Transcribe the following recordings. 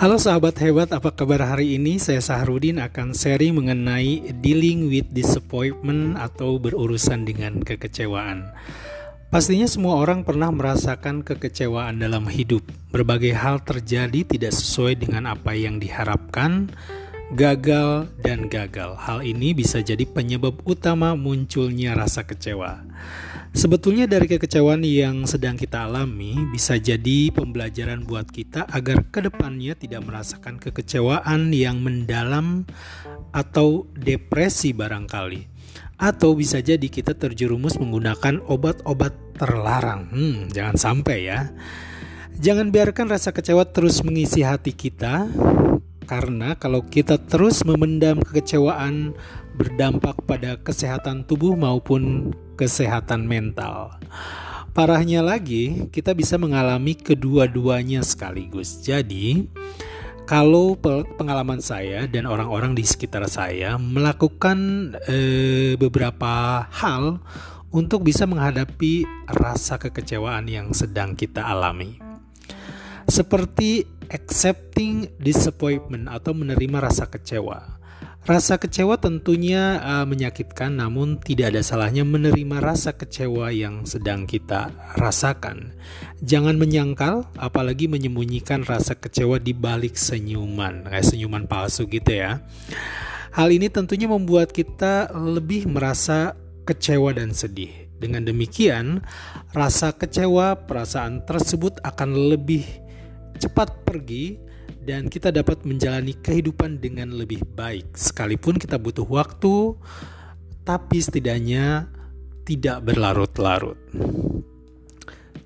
Halo sahabat hebat, apa kabar hari ini? Saya Sahrudin akan sharing mengenai dealing with disappointment atau berurusan dengan kekecewaan. Pastinya semua orang pernah merasakan kekecewaan dalam hidup. Berbagai hal terjadi tidak sesuai dengan apa yang diharapkan, gagal dan gagal. Hal ini bisa jadi penyebab utama munculnya rasa kecewa. Sebetulnya dari kekecewaan yang sedang kita alami bisa jadi pembelajaran buat kita agar ke depannya tidak merasakan kekecewaan yang mendalam atau depresi barangkali. Atau bisa jadi kita terjerumus menggunakan obat-obat terlarang. Hmm, jangan sampai ya. Jangan biarkan rasa kecewa terus mengisi hati kita karena kalau kita terus memendam kekecewaan berdampak pada kesehatan tubuh maupun kesehatan mental. Parahnya lagi, kita bisa mengalami kedua-duanya sekaligus. Jadi, kalau pengalaman saya dan orang-orang di sekitar saya melakukan eh, beberapa hal untuk bisa menghadapi rasa kekecewaan yang sedang kita alami. Seperti accepting disappointment atau menerima rasa kecewa. Rasa kecewa tentunya uh, menyakitkan, namun tidak ada salahnya menerima rasa kecewa yang sedang kita rasakan. Jangan menyangkal, apalagi menyembunyikan rasa kecewa di balik senyuman, kayak senyuman palsu gitu ya. Hal ini tentunya membuat kita lebih merasa kecewa dan sedih. Dengan demikian, rasa kecewa, perasaan tersebut akan lebih cepat pergi dan kita dapat menjalani kehidupan dengan lebih baik sekalipun kita butuh waktu tapi setidaknya tidak berlarut-larut.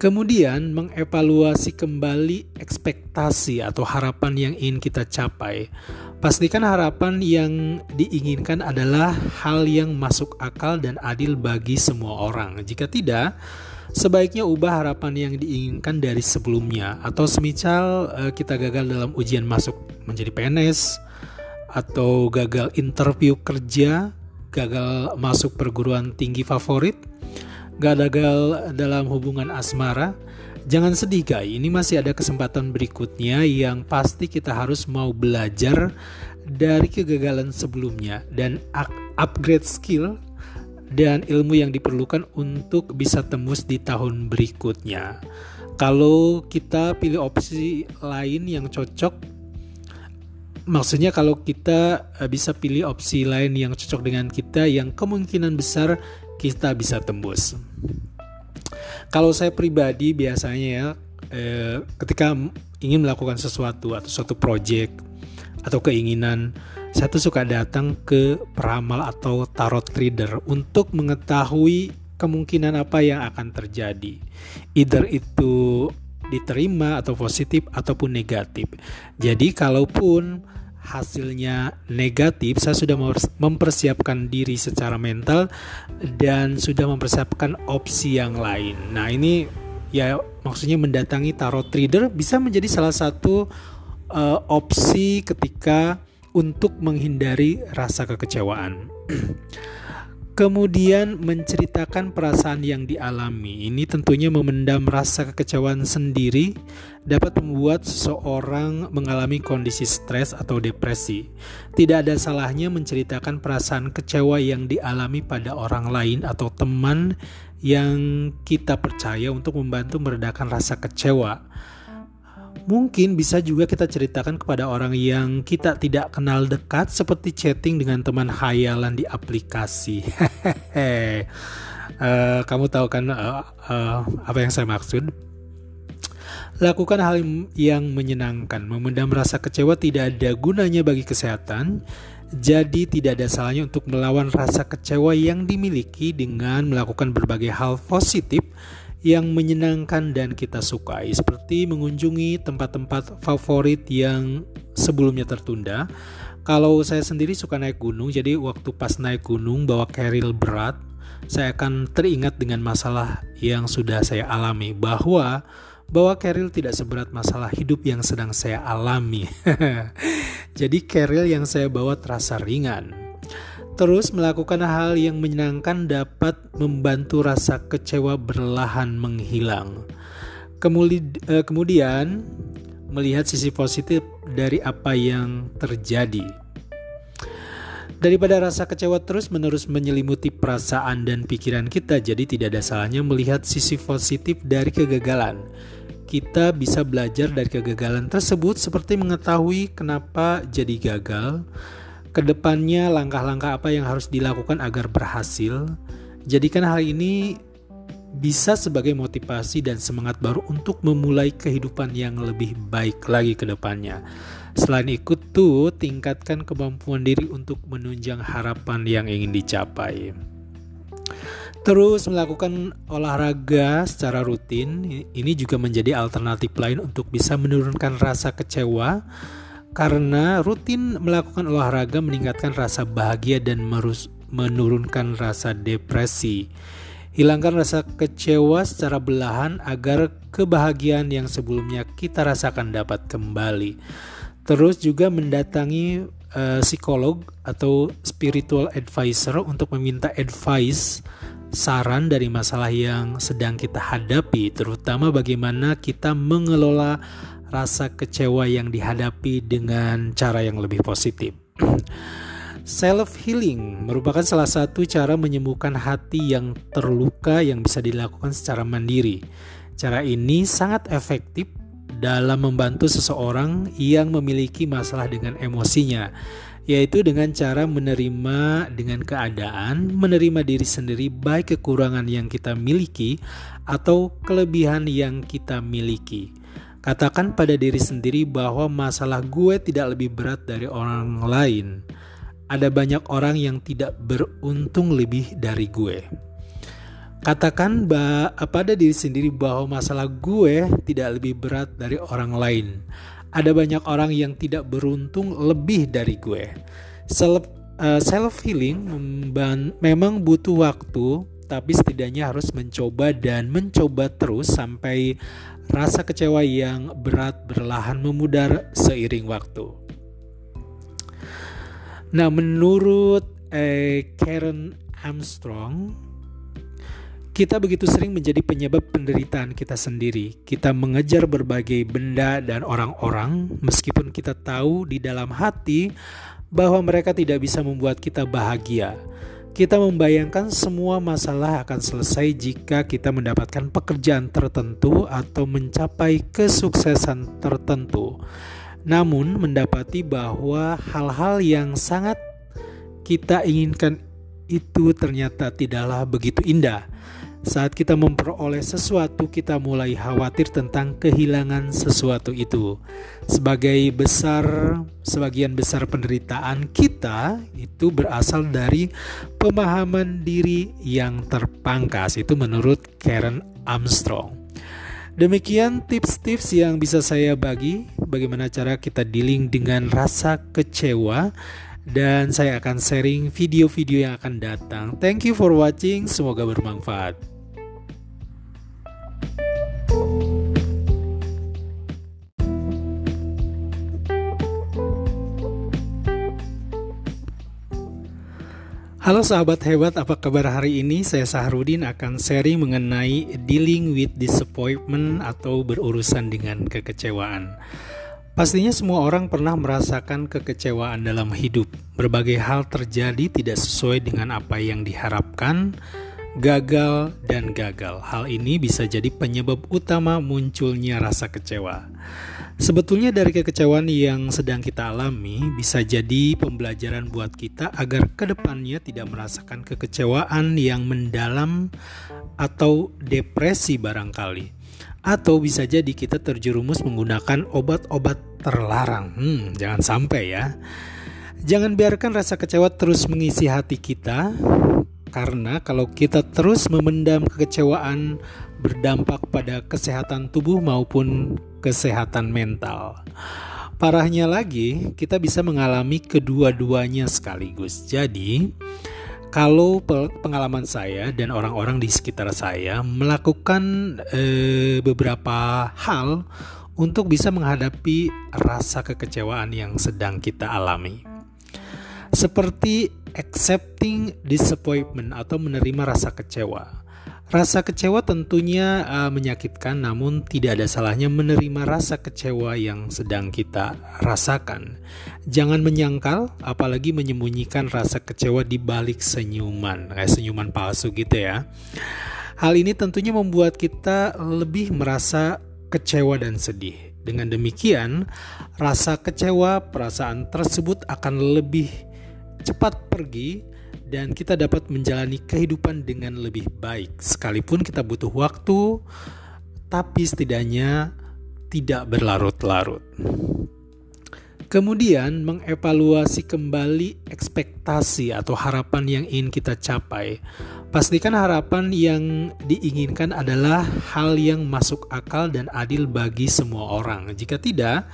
Kemudian mengevaluasi kembali ekspektasi atau harapan yang ingin kita capai. Pastikan harapan yang diinginkan adalah hal yang masuk akal dan adil bagi semua orang. Jika tidak, sebaiknya ubah harapan yang diinginkan dari sebelumnya. Atau semisal uh, kita gagal dalam ujian masuk menjadi PNS atau gagal interview kerja, gagal masuk perguruan tinggi favorit, gagal dalam hubungan asmara, jangan sedih guys, ini masih ada kesempatan berikutnya yang pasti kita harus mau belajar dari kegagalan sebelumnya dan upgrade skill dan ilmu yang diperlukan untuk bisa tembus di tahun berikutnya. Kalau kita pilih opsi lain yang cocok, maksudnya kalau kita eh, bisa pilih opsi lain yang cocok dengan kita, yang kemungkinan besar kita bisa tembus. Kalau saya pribadi biasanya ya, eh, ketika ingin melakukan sesuatu atau suatu project atau keinginan saya tuh suka datang ke peramal atau tarot reader untuk mengetahui kemungkinan apa yang akan terjadi. Either itu diterima atau positif ataupun negatif. Jadi kalaupun hasilnya negatif, saya sudah mempersiapkan diri secara mental dan sudah mempersiapkan opsi yang lain. Nah, ini ya maksudnya mendatangi tarot reader bisa menjadi salah satu uh, opsi ketika untuk menghindari rasa kekecewaan. Kemudian menceritakan perasaan yang dialami. Ini tentunya memendam rasa kekecewaan sendiri dapat membuat seseorang mengalami kondisi stres atau depresi. Tidak ada salahnya menceritakan perasaan kecewa yang dialami pada orang lain atau teman yang kita percaya untuk membantu meredakan rasa kecewa Mungkin bisa juga kita ceritakan kepada orang yang kita tidak kenal dekat seperti chatting dengan teman hayalan di aplikasi. Hehehe. uh, kamu tahu kan uh, uh, apa yang saya maksud? Lakukan hal yang menyenangkan. Memendam rasa kecewa tidak ada gunanya bagi kesehatan. Jadi tidak ada salahnya untuk melawan rasa kecewa yang dimiliki dengan melakukan berbagai hal positif yang menyenangkan dan kita sukai seperti mengunjungi tempat-tempat favorit yang sebelumnya tertunda. Kalau saya sendiri suka naik gunung, jadi waktu pas naik gunung bawa keril berat, saya akan teringat dengan masalah yang sudah saya alami bahwa bahwa keril tidak seberat masalah hidup yang sedang saya alami. jadi keril yang saya bawa terasa ringan. Terus melakukan hal yang menyenangkan dapat membantu rasa kecewa berlahan menghilang. Eh, kemudian melihat sisi positif dari apa yang terjadi. Daripada rasa kecewa terus-menerus menyelimuti perasaan dan pikiran kita, jadi tidak ada salahnya melihat sisi positif dari kegagalan. Kita bisa belajar dari kegagalan tersebut seperti mengetahui kenapa jadi gagal, ke depannya langkah-langkah apa yang harus dilakukan agar berhasil. Jadikan hal ini bisa sebagai motivasi dan semangat baru untuk memulai kehidupan yang lebih baik lagi ke depannya. Selain ikut tuh, tingkatkan kemampuan diri untuk menunjang harapan yang ingin dicapai. Terus melakukan olahraga secara rutin, ini juga menjadi alternatif lain untuk bisa menurunkan rasa kecewa karena rutin melakukan olahraga meningkatkan rasa bahagia dan menurunkan rasa depresi. Hilangkan rasa kecewa secara belahan agar kebahagiaan yang sebelumnya kita rasakan dapat kembali. Terus juga mendatangi uh, psikolog atau spiritual advisor untuk meminta advice saran dari masalah yang sedang kita hadapi, terutama bagaimana kita mengelola rasa kecewa yang dihadapi dengan cara yang lebih positif. Self healing merupakan salah satu cara menyembuhkan hati yang terluka yang bisa dilakukan secara mandiri. Cara ini sangat efektif dalam membantu seseorang yang memiliki masalah dengan emosinya, yaitu dengan cara menerima dengan keadaan, menerima diri sendiri baik kekurangan yang kita miliki atau kelebihan yang kita miliki. Katakan pada diri sendiri bahwa masalah gue tidak lebih berat dari orang lain ada banyak orang yang tidak beruntung lebih dari gue. Katakan pada diri sendiri bahwa masalah gue tidak lebih berat dari orang lain. Ada banyak orang yang tidak beruntung lebih dari gue. Self, uh, self healing memang butuh waktu, tapi setidaknya harus mencoba dan mencoba terus sampai rasa kecewa yang berat berlahan memudar seiring waktu. Nah, menurut eh, Karen Armstrong, kita begitu sering menjadi penyebab penderitaan kita sendiri. Kita mengejar berbagai benda dan orang-orang, meskipun kita tahu di dalam hati bahwa mereka tidak bisa membuat kita bahagia. Kita membayangkan semua masalah akan selesai jika kita mendapatkan pekerjaan tertentu atau mencapai kesuksesan tertentu namun mendapati bahwa hal-hal yang sangat kita inginkan itu ternyata tidaklah begitu indah. Saat kita memperoleh sesuatu, kita mulai khawatir tentang kehilangan sesuatu itu. Sebagai besar, sebagian besar penderitaan kita itu berasal dari pemahaman diri yang terpangkas. Itu menurut Karen Armstrong. Demikian tips-tips yang bisa saya bagi bagaimana cara kita dealing dengan rasa kecewa dan saya akan sharing video-video yang akan datang. Thank you for watching, semoga bermanfaat. Halo sahabat hebat, apa kabar hari ini? Saya Sahrudin akan sharing mengenai dealing with disappointment atau berurusan dengan kekecewaan. Pastinya semua orang pernah merasakan kekecewaan dalam hidup. Berbagai hal terjadi tidak sesuai dengan apa yang diharapkan, gagal dan gagal. Hal ini bisa jadi penyebab utama munculnya rasa kecewa. Sebetulnya dari kekecewaan yang sedang kita alami bisa jadi pembelajaran buat kita agar ke depannya tidak merasakan kekecewaan yang mendalam atau depresi barangkali. Atau bisa jadi kita terjerumus menggunakan obat-obat terlarang. Hmm, jangan sampai ya. Jangan biarkan rasa kecewa terus mengisi hati kita karena kalau kita terus memendam kekecewaan berdampak pada kesehatan tubuh maupun kesehatan mental. Parahnya lagi, kita bisa mengalami kedua-duanya sekaligus. Jadi, kalau pengalaman saya dan orang-orang di sekitar saya melakukan eh, beberapa hal untuk bisa menghadapi rasa kekecewaan yang sedang kita alami. Seperti accepting disappointment atau menerima rasa kecewa. Rasa kecewa tentunya uh, menyakitkan, namun tidak ada salahnya menerima rasa kecewa yang sedang kita rasakan. Jangan menyangkal, apalagi menyembunyikan rasa kecewa di balik senyuman, kayak senyuman palsu gitu ya. Hal ini tentunya membuat kita lebih merasa kecewa dan sedih. Dengan demikian, rasa kecewa, perasaan tersebut akan lebih cepat pergi dan kita dapat menjalani kehidupan dengan lebih baik. Sekalipun kita butuh waktu, tapi setidaknya tidak berlarut-larut. Kemudian mengevaluasi kembali ekspektasi atau harapan yang ingin kita capai. Pastikan harapan yang diinginkan adalah hal yang masuk akal dan adil bagi semua orang. Jika tidak,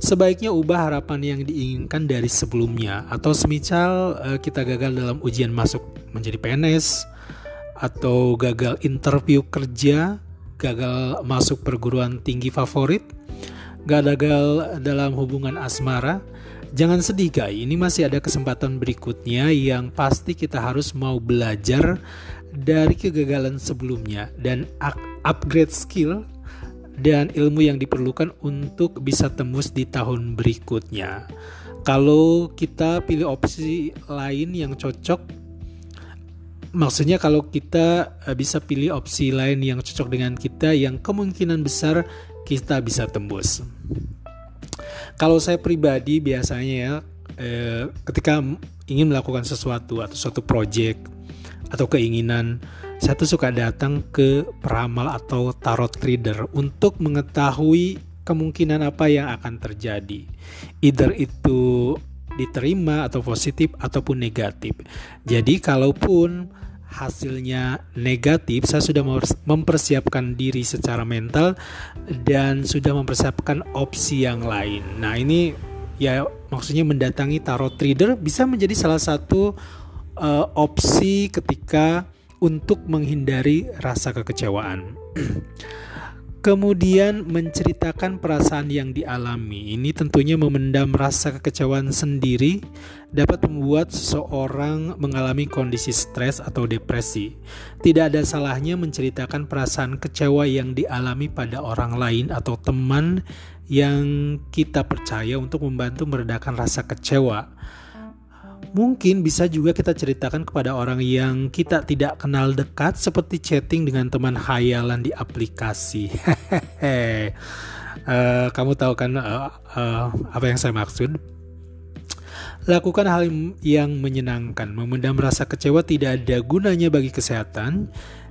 sebaiknya ubah harapan yang diinginkan dari sebelumnya. Atau semisal uh, kita gagal dalam ujian masuk menjadi PNS atau gagal interview kerja, gagal masuk perguruan tinggi favorit, gagal dalam hubungan asmara, jangan sedih guys, ini masih ada kesempatan berikutnya yang pasti kita harus mau belajar dari kegagalan sebelumnya dan upgrade skill dan ilmu yang diperlukan untuk bisa tembus di tahun berikutnya. Kalau kita pilih opsi lain yang cocok, maksudnya kalau kita eh, bisa pilih opsi lain yang cocok dengan kita, yang kemungkinan besar kita bisa tembus. Kalau saya pribadi biasanya ya, eh, ketika ingin melakukan sesuatu atau suatu project atau keinginan saya tuh suka datang ke peramal atau tarot reader untuk mengetahui kemungkinan apa yang akan terjadi. Either itu diterima atau positif ataupun negatif. Jadi kalaupun hasilnya negatif, saya sudah mempersiapkan diri secara mental dan sudah mempersiapkan opsi yang lain. Nah, ini ya maksudnya mendatangi tarot reader bisa menjadi salah satu uh, opsi ketika untuk menghindari rasa kekecewaan. Kemudian menceritakan perasaan yang dialami. Ini tentunya memendam rasa kekecewaan sendiri dapat membuat seseorang mengalami kondisi stres atau depresi. Tidak ada salahnya menceritakan perasaan kecewa yang dialami pada orang lain atau teman yang kita percaya untuk membantu meredakan rasa kecewa. Mungkin bisa juga kita ceritakan kepada orang yang kita tidak kenal dekat seperti chatting dengan teman hayalan di aplikasi. Hehehe. uh, kamu tahu kan uh, uh, apa yang saya maksud? Lakukan hal yang menyenangkan. Memendam rasa kecewa tidak ada gunanya bagi kesehatan.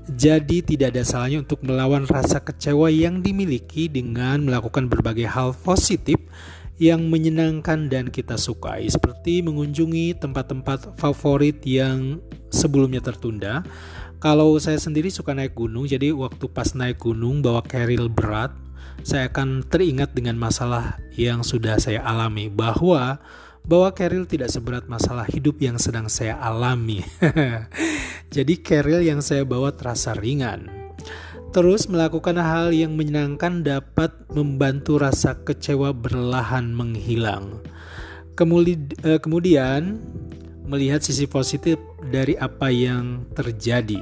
Jadi tidak ada salahnya untuk melawan rasa kecewa yang dimiliki dengan melakukan berbagai hal positif yang menyenangkan dan kita sukai seperti mengunjungi tempat-tempat favorit yang sebelumnya tertunda. Kalau saya sendiri suka naik gunung, jadi waktu pas naik gunung bawa keril berat, saya akan teringat dengan masalah yang sudah saya alami bahwa bawa keril tidak seberat masalah hidup yang sedang saya alami. jadi keril yang saya bawa terasa ringan. Terus melakukan hal yang menyenangkan dapat membantu rasa kecewa berlahan menghilang. Eh, kemudian melihat sisi positif dari apa yang terjadi.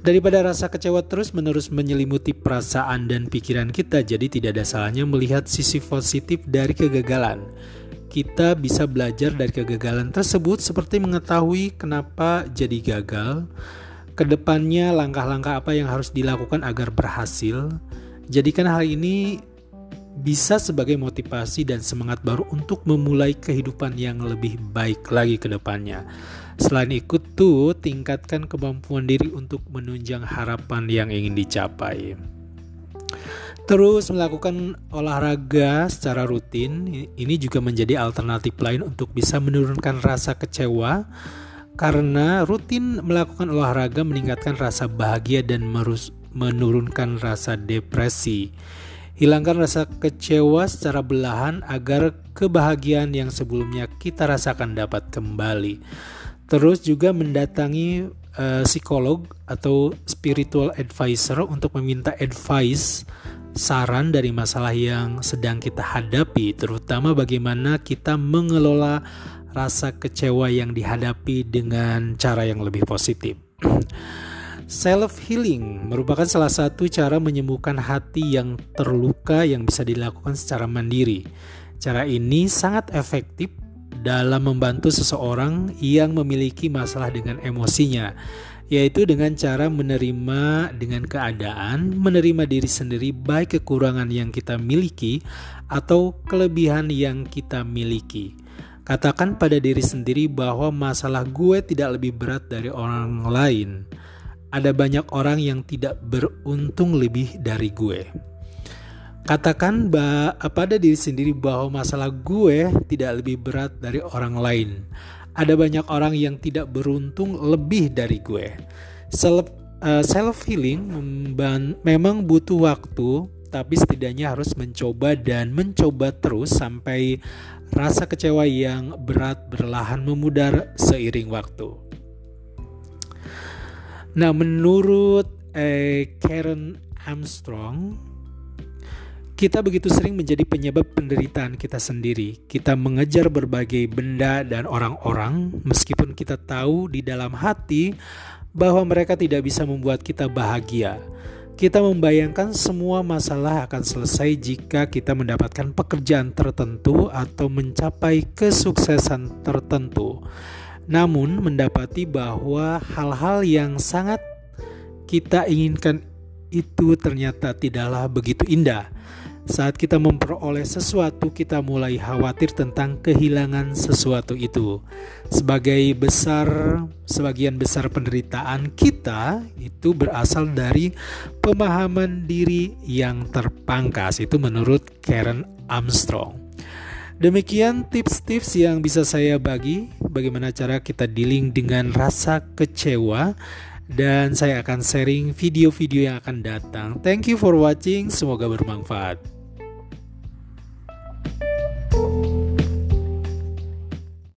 Daripada rasa kecewa terus-menerus menyelimuti perasaan dan pikiran kita, jadi tidak ada salahnya melihat sisi positif dari kegagalan. Kita bisa belajar dari kegagalan tersebut seperti mengetahui kenapa jadi gagal, ke depannya langkah-langkah apa yang harus dilakukan agar berhasil. Jadikan hal ini bisa sebagai motivasi dan semangat baru untuk memulai kehidupan yang lebih baik lagi ke depannya. Selain ikut tuh, tingkatkan kemampuan diri untuk menunjang harapan yang ingin dicapai. Terus melakukan olahraga secara rutin, ini juga menjadi alternatif lain untuk bisa menurunkan rasa kecewa, karena rutin melakukan olahraga meningkatkan rasa bahagia dan merus menurunkan rasa depresi. Hilangkan rasa kecewa secara belahan agar kebahagiaan yang sebelumnya kita rasakan dapat kembali. Terus juga mendatangi uh, psikolog atau spiritual advisor untuk meminta advice saran dari masalah yang sedang kita hadapi, terutama bagaimana kita mengelola rasa kecewa yang dihadapi dengan cara yang lebih positif. Self healing merupakan salah satu cara menyembuhkan hati yang terluka yang bisa dilakukan secara mandiri. Cara ini sangat efektif dalam membantu seseorang yang memiliki masalah dengan emosinya, yaitu dengan cara menerima dengan keadaan, menerima diri sendiri baik kekurangan yang kita miliki atau kelebihan yang kita miliki. Katakan pada diri sendiri bahwa masalah gue tidak lebih berat dari orang lain ada banyak orang yang tidak beruntung lebih dari gue. Katakan pada diri sendiri bahwa masalah gue tidak lebih berat dari orang lain. Ada banyak orang yang tidak beruntung lebih dari gue. Self, uh, self healing memang butuh waktu, tapi setidaknya harus mencoba dan mencoba terus sampai rasa kecewa yang berat berlahan memudar seiring waktu. Nah, menurut eh, Karen Armstrong, kita begitu sering menjadi penyebab penderitaan kita sendiri. Kita mengejar berbagai benda dan orang-orang, meskipun kita tahu di dalam hati bahwa mereka tidak bisa membuat kita bahagia. Kita membayangkan semua masalah akan selesai jika kita mendapatkan pekerjaan tertentu atau mencapai kesuksesan tertentu. Namun, mendapati bahwa hal-hal yang sangat kita inginkan itu ternyata tidaklah begitu indah. Saat kita memperoleh sesuatu, kita mulai khawatir tentang kehilangan sesuatu itu. Sebagai besar, sebagian besar penderitaan kita itu berasal dari pemahaman diri yang terpangkas. Itu menurut Karen Armstrong. Demikian tips-tips yang bisa saya bagi bagaimana cara kita dealing dengan rasa kecewa dan saya akan sharing video-video yang akan datang. Thank you for watching, semoga bermanfaat.